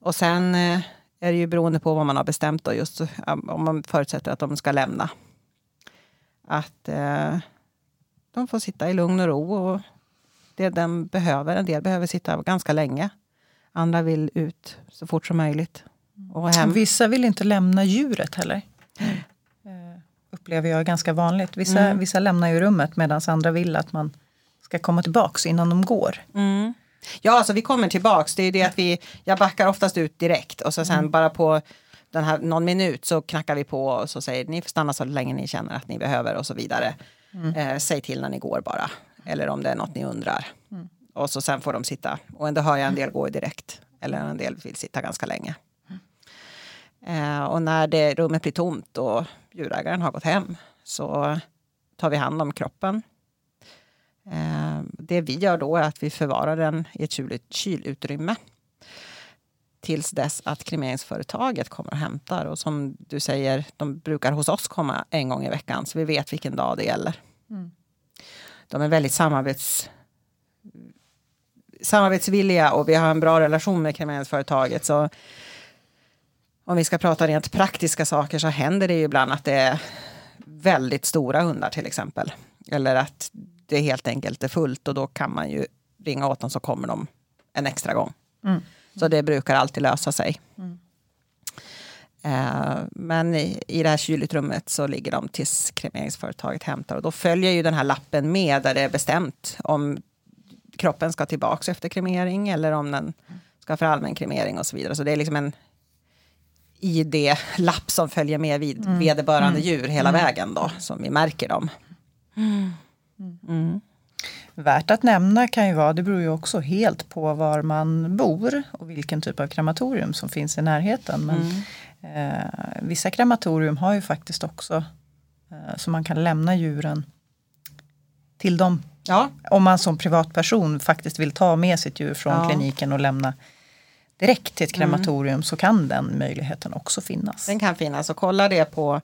Speaker 3: Och sen eh, är det ju beroende på vad man har bestämt då, just om man förutsätter att de ska lämna. Att eh, de får sitta i lugn och ro och det den behöver. En del behöver sitta ganska länge. Andra vill ut så fort som möjligt.
Speaker 2: Och hem. Vissa vill inte lämna djuret heller. Upplever jag är ganska vanligt. Vissa, mm. vissa lämnar ju rummet medan andra vill att man ska komma tillbaks innan de går.
Speaker 3: Mm. Ja, alltså vi kommer tillbaks. Det är det att vi, jag backar oftast ut direkt och så sen mm. bara på den här, någon minut så knackar vi på och så säger ni får stanna så länge ni känner att ni behöver och så vidare. Mm. Eh, säg till när ni går bara. Eller om det är något ni undrar. Mm. Och så sen får de sitta. Och ändå hör jag en del gå direkt. Eller en del vill sitta ganska länge. Eh, och när det, rummet blir tomt och djurägaren har gått hem så tar vi hand om kroppen. Eh, det vi gör då är att vi förvarar den i ett kylutrymme tills dess att kremeringsföretaget kommer och hämtar. Och som du säger, de brukar hos oss komma en gång i veckan så vi vet vilken dag det gäller. Mm. De är väldigt samarbets, samarbetsvilliga och vi har en bra relation med kremeringsföretaget. Så om vi ska prata rent praktiska saker så händer det ju ibland att det är väldigt stora hundar till exempel. Eller att det helt enkelt är fullt och då kan man ju ringa åt dem så kommer de en extra gång. Mm. Så det brukar alltid lösa sig. Mm. Uh, men i, i det här kylutrymmet så ligger de tills kremeringsföretaget hämtar och då följer ju den här lappen med där det är bestämt om kroppen ska tillbaks efter kremering eller om den ska för allmän kremering och så vidare. Så det är liksom en ID-lapp som följer med vid mm. vederbörande mm. djur hela mm. vägen då, som vi märker dem. Mm.
Speaker 2: mm. Värt att nämna kan ju vara, det beror ju också helt på var man bor och vilken typ av krematorium som finns i närheten. Men Eh, vissa krematorium har ju faktiskt också eh, så man kan lämna djuren till dem.
Speaker 3: Ja,
Speaker 2: Om man som privatperson faktiskt vill ta med sitt djur från
Speaker 3: Ja.
Speaker 2: kliniken och lämna direkt till ett krematorium så kan den möjligheten också finnas.
Speaker 3: den kan finnas. Och kolla det på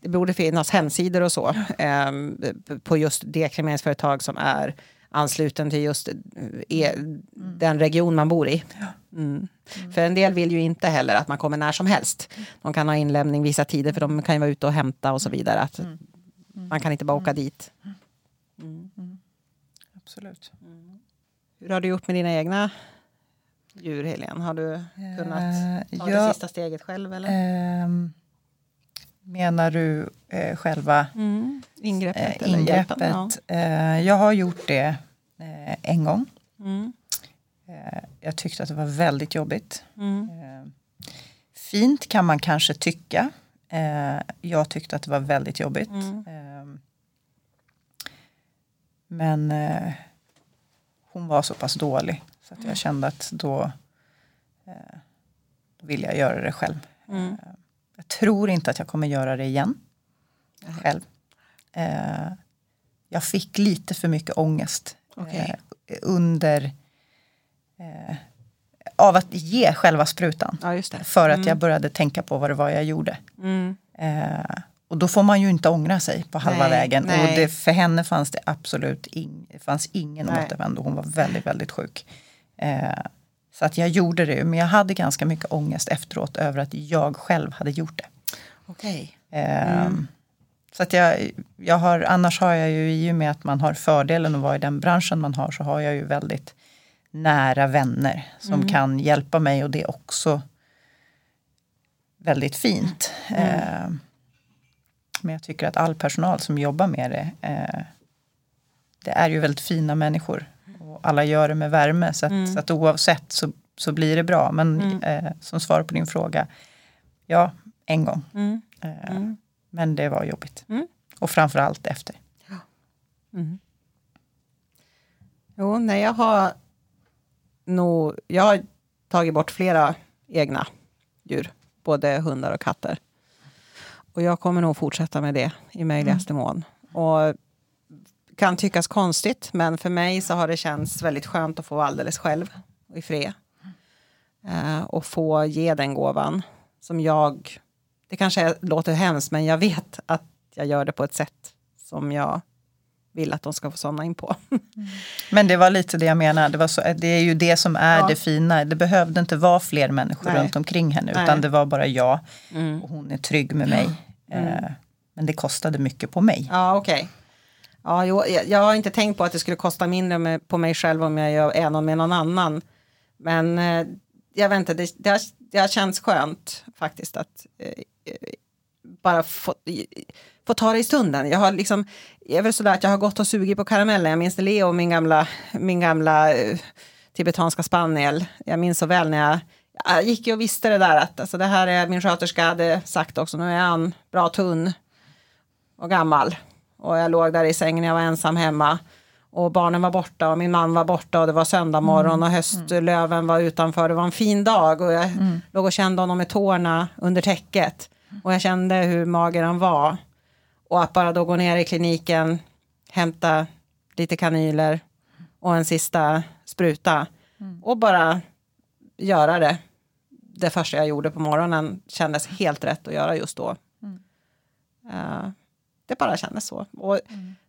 Speaker 3: det borde finnas hemsidor och så ehm, på just det kremeringsföretag som är ansluten till just eh, den region man bor i. Mm. För en del vill ju inte heller att man kommer när som helst. De kan ha inlämning vissa tider för de kan ju vara ute och hämta och så vidare. Att Man kan inte bara åka dit.
Speaker 2: Absolut.
Speaker 3: Hur har du gjort med dina egna djur Helene? Har du kunnat
Speaker 2: Eh,
Speaker 3: ta
Speaker 2: ja.
Speaker 3: det sista steget själv? Eller?
Speaker 2: Ehm, menar du eh, själva
Speaker 3: Mm. Ingreppet? eller
Speaker 2: ingreppet?
Speaker 3: hjälpen? Ja.
Speaker 2: Jag har gjort det en gång.
Speaker 3: Mm.
Speaker 2: Jag tyckte att det var väldigt jobbigt.
Speaker 3: Mm.
Speaker 2: Fint kan man kanske tycka. Jag tyckte att det var väldigt jobbigt.
Speaker 3: Mm.
Speaker 2: Eh, men hon var så pass dålig så att jag kände att då, eh, vill jag göra det själv.
Speaker 3: Mm.
Speaker 2: Eh, jag tror inte att jag kommer göra det igen själv. Eh, jag fick lite för mycket ångest
Speaker 3: Okej.
Speaker 2: eh, under eh, av att ge själva sprutan.
Speaker 3: Ja.
Speaker 2: För att jag började tänka på vad det var jag gjorde.
Speaker 3: Mm.
Speaker 2: Eh, och då får man ju inte ångra sig på halva
Speaker 3: Nej,
Speaker 2: vägen.
Speaker 3: nej.
Speaker 2: Och det, för henne fanns det absolut ing, det fanns ingen
Speaker 3: Nej.
Speaker 2: återvändo. Hon var väldigt, väldigt sjuk. Eh, så att jag gjorde det, men jag hade ganska mycket ångest efteråt över att jag själv hade gjort det.
Speaker 3: Okej.
Speaker 2: Eh, Så att jag, jag har, annars har jag ju i och med att man har fördelen att vara i den branschen man har så har jag ju väldigt nära vänner som kan hjälpa mig och det är också väldigt fint. Eh, men jag tycker att all personal som jobbar med det eh, det är ju väldigt fina människor. Och alla gör det med värme så att, så att oavsett så, så blir det bra. Men eh, som svar på din fråga, ja, en gång.
Speaker 3: Mm.
Speaker 2: Eh, Men det var jobbigt.
Speaker 3: Mm.
Speaker 2: Och framförallt efter.
Speaker 3: Jo, nej, jag har nog, jag har tagit bort flera egna djur, både hundar och katter. Och jag kommer nog fortsätta med det i möjligaste mån. Och kan tyckas konstigt, men för mig så har det känts väldigt skönt att få vara alldeles själv och i fred. Eh, och få ge den gåvan som jag, det kanske låter hemskt, men jag vet att jag gör det på ett sätt som jag vill att de ska få somna in på. *laughs*
Speaker 2: Men det var lite det jag menar. Det, var så, det är ju det som är
Speaker 3: Ja.
Speaker 2: det fina. Det behövde inte vara fler människor
Speaker 3: Nej.
Speaker 2: runt omkring henne.
Speaker 3: Nej.
Speaker 2: Utan det var bara jag.
Speaker 3: Mm.
Speaker 2: Och hon är trygg med mig. Eh, men det kostade mycket på mig.
Speaker 3: Ja, okej. Ja, jag, jag har inte tänkt på att det skulle kosta mindre med, på mig själv om jag gör en med någon annan. Men eh, jag vet inte, det, det, har, det har känts skönt faktiskt att eh, bara få, få ta det i stunden. Jag har liksom, jag är väl sådär att jag har gått och sugit på karamellen. Jag minns Leo, min gamla, min gamla eh, tibetanska spaniel. Jag minns så väl när jag jag gick ju och visste det där att alltså, det här är min sköterska hade sagt också, nu är han bra tunn och gammal. Och jag låg där i sängen, jag var ensam hemma. Och barnen var borta och min man var borta och det var söndag morgon och höstlöven var utanför. Det var en fin dag och jag låg och kände honom med tårna under täcket. Och jag kände hur mager han var. Och att bara då gå ner i kliniken, hämta lite kanyler och en sista spruta. Och bara göra det. Det första jag gjorde på morgonen kändes helt rätt att göra just då. Eh, det bara kändes så. Och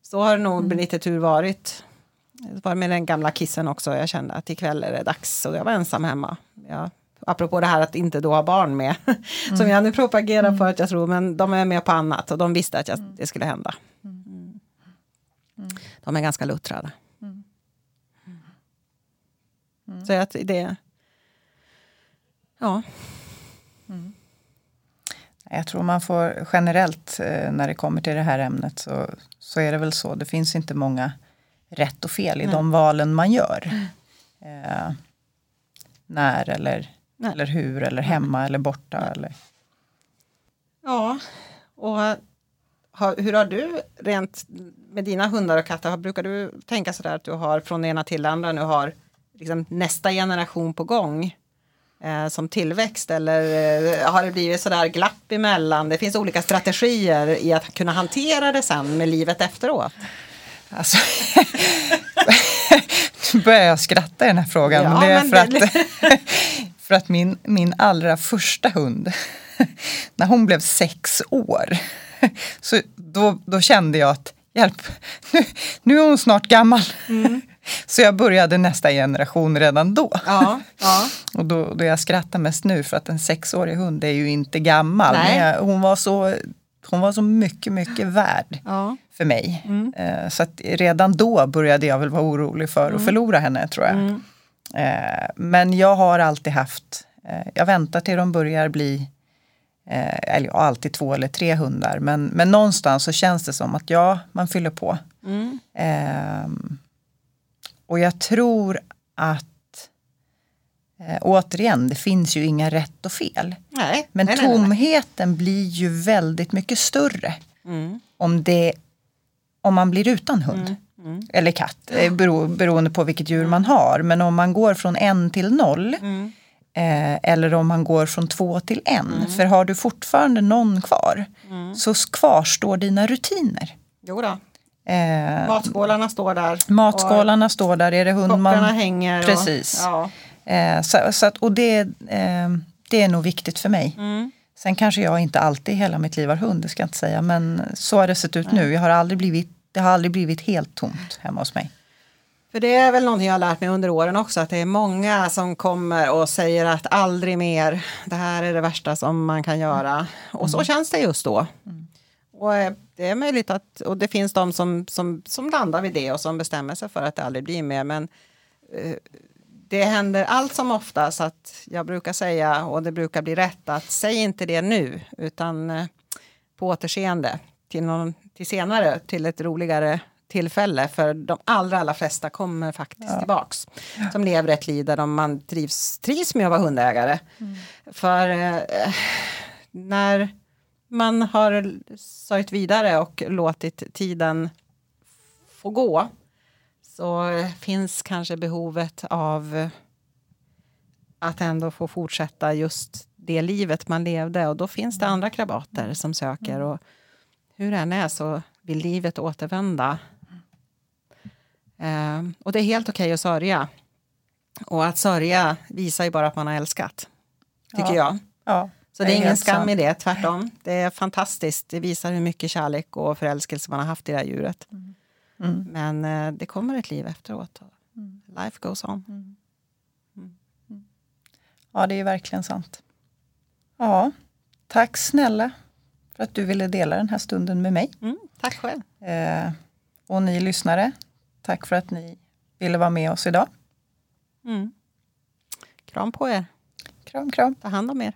Speaker 3: så har det nog lite tur varit. Det var med den gamla kissen också. Jag kände att ikväll är det dags. Och jag var ensam hemma. Jag, apropå det här att inte då ha barn med. *laughs* Som jag nu propagerar för att jag tror. Men de är med på annat. Och de visste att jag, det skulle hända. Mm. De är ganska luttrade. Så att det... Ja.
Speaker 2: Jag tror man får generellt eh, när det kommer till det här ämnet så, så är det väl så. Det finns inte många rätt och fel i de valen man gör. Eh, när eller,
Speaker 3: Nej.
Speaker 2: eller hur eller hemma eller borta. Eller.
Speaker 3: Ja, och har, hur har du rent med dina hundar och katter, har- brukar du tänka sådär att du har från ena till andra nu har liksom nästa generation på gång? Eh, som tillväxt eller eh, har det blivit sådär glapp emellan? Det finns olika strategier i att kunna hantera det sen med livet efteråt.
Speaker 2: Alltså, nu *laughs* börjar jag skratta i den här frågan.
Speaker 3: Ja,
Speaker 2: det är för
Speaker 3: det-
Speaker 2: att, *laughs* för att min, min allra första hund, *laughs* när hon blev sex år, så då, då kände jag att hjälp, nu, nu är hon snart gammal.
Speaker 3: Mm.
Speaker 2: Så jag började nästa generation redan då.
Speaker 3: Ja, ja. *laughs*
Speaker 2: Och då, då jag skrattar mest nu för att en sexårig hund är ju inte gammal.
Speaker 3: Nej.
Speaker 2: Men jag, hon, var så, hon var så mycket, mycket värd
Speaker 3: ja.
Speaker 2: för mig. Eh, Så att redan då började jag väl vara orolig för att förlora henne tror jag. Eh, Men jag har alltid haft, eh, jag väntar till de börjar bli, eller jag har alltid två eller tre hundar. Men, men någonstans så känns det som att ja, man fyller på. Ehm, och jag tror att eh, återigen, det finns ju inga rätt och fel.
Speaker 3: Nej,
Speaker 2: Men
Speaker 3: nej, nej, nej.
Speaker 2: tomheten blir ju väldigt mycket större
Speaker 3: Mm.
Speaker 2: om, det, om man blir utan hund.
Speaker 3: Mm.
Speaker 2: Eller katt, eh, bero, beroende på vilket djur man har. Men om man går från en till noll
Speaker 3: Mm.
Speaker 2: eh, eller om man går från två till en. För har du fortfarande någon kvar
Speaker 3: Mm.
Speaker 2: så kvarstår dina rutiner.
Speaker 3: Jo då.
Speaker 2: Eh,
Speaker 3: Matskålarna står där.
Speaker 2: matskålarna står där, är det
Speaker 3: Och
Speaker 2: hund
Speaker 3: kopparna
Speaker 2: man...
Speaker 3: hänger.
Speaker 2: Precis.
Speaker 3: Och, ja.
Speaker 2: Eh, så, så att, och det, eh, det är nog viktigt för mig.
Speaker 3: Mm.
Speaker 2: Sen kanske jag inte alltid i hela mitt liv har hund, det ska jag inte säga. Men så har det sett ut nu. Jag har aldrig blivit, det har aldrig blivit helt tomt hemma hos mig.
Speaker 3: För det är väl någonting jag har lärt mig under åren också, att det är många som kommer och säger att aldrig mer, det här är det värsta som man kan göra. Och så känns det just då. Och eh, det är möjligt att, och det finns de som, som, som landar vid det och som bestämmer sig för att det aldrig blir mer. Men eh, det händer allt som oftast att jag brukar säga, och det brukar bli rätt, att säg inte det nu, utan eh, på återseende till, någon, till senare, till ett roligare tillfälle. För de allra, allra flesta kommer faktiskt tillbaks. Som lever ett liv där de, man trivs, trivs med att vara hundägare. För eh, när man har sörjt vidare och låtit tiden få gå så finns kanske behovet av att ändå få fortsätta just det livet man levde och då finns det andra krabater som söker och hur det än är så vill livet återvända. Eh, och det är helt okej att sörja. Och att sörja visar ju bara att man har älskat, tycker
Speaker 2: Ja.
Speaker 3: jag.
Speaker 2: Ja,
Speaker 3: Så det är ingen skam i det, tvärtom. Det är fantastiskt. Det visar hur mycket kärlek och förälskelse man har haft i det här djuret.
Speaker 2: Mm.
Speaker 3: Men eh, det kommer ett liv efteråt. Life goes on.
Speaker 2: Ja, det är verkligen sant. Ja, tack snälla för att du ville dela den här stunden med mig.
Speaker 3: Mm, tack själv.
Speaker 2: Eh, och ni lyssnare, tack för att ni ville vara med oss idag.
Speaker 3: Mm. Kram på er.
Speaker 2: Kram, kram.
Speaker 3: Ta hand om er.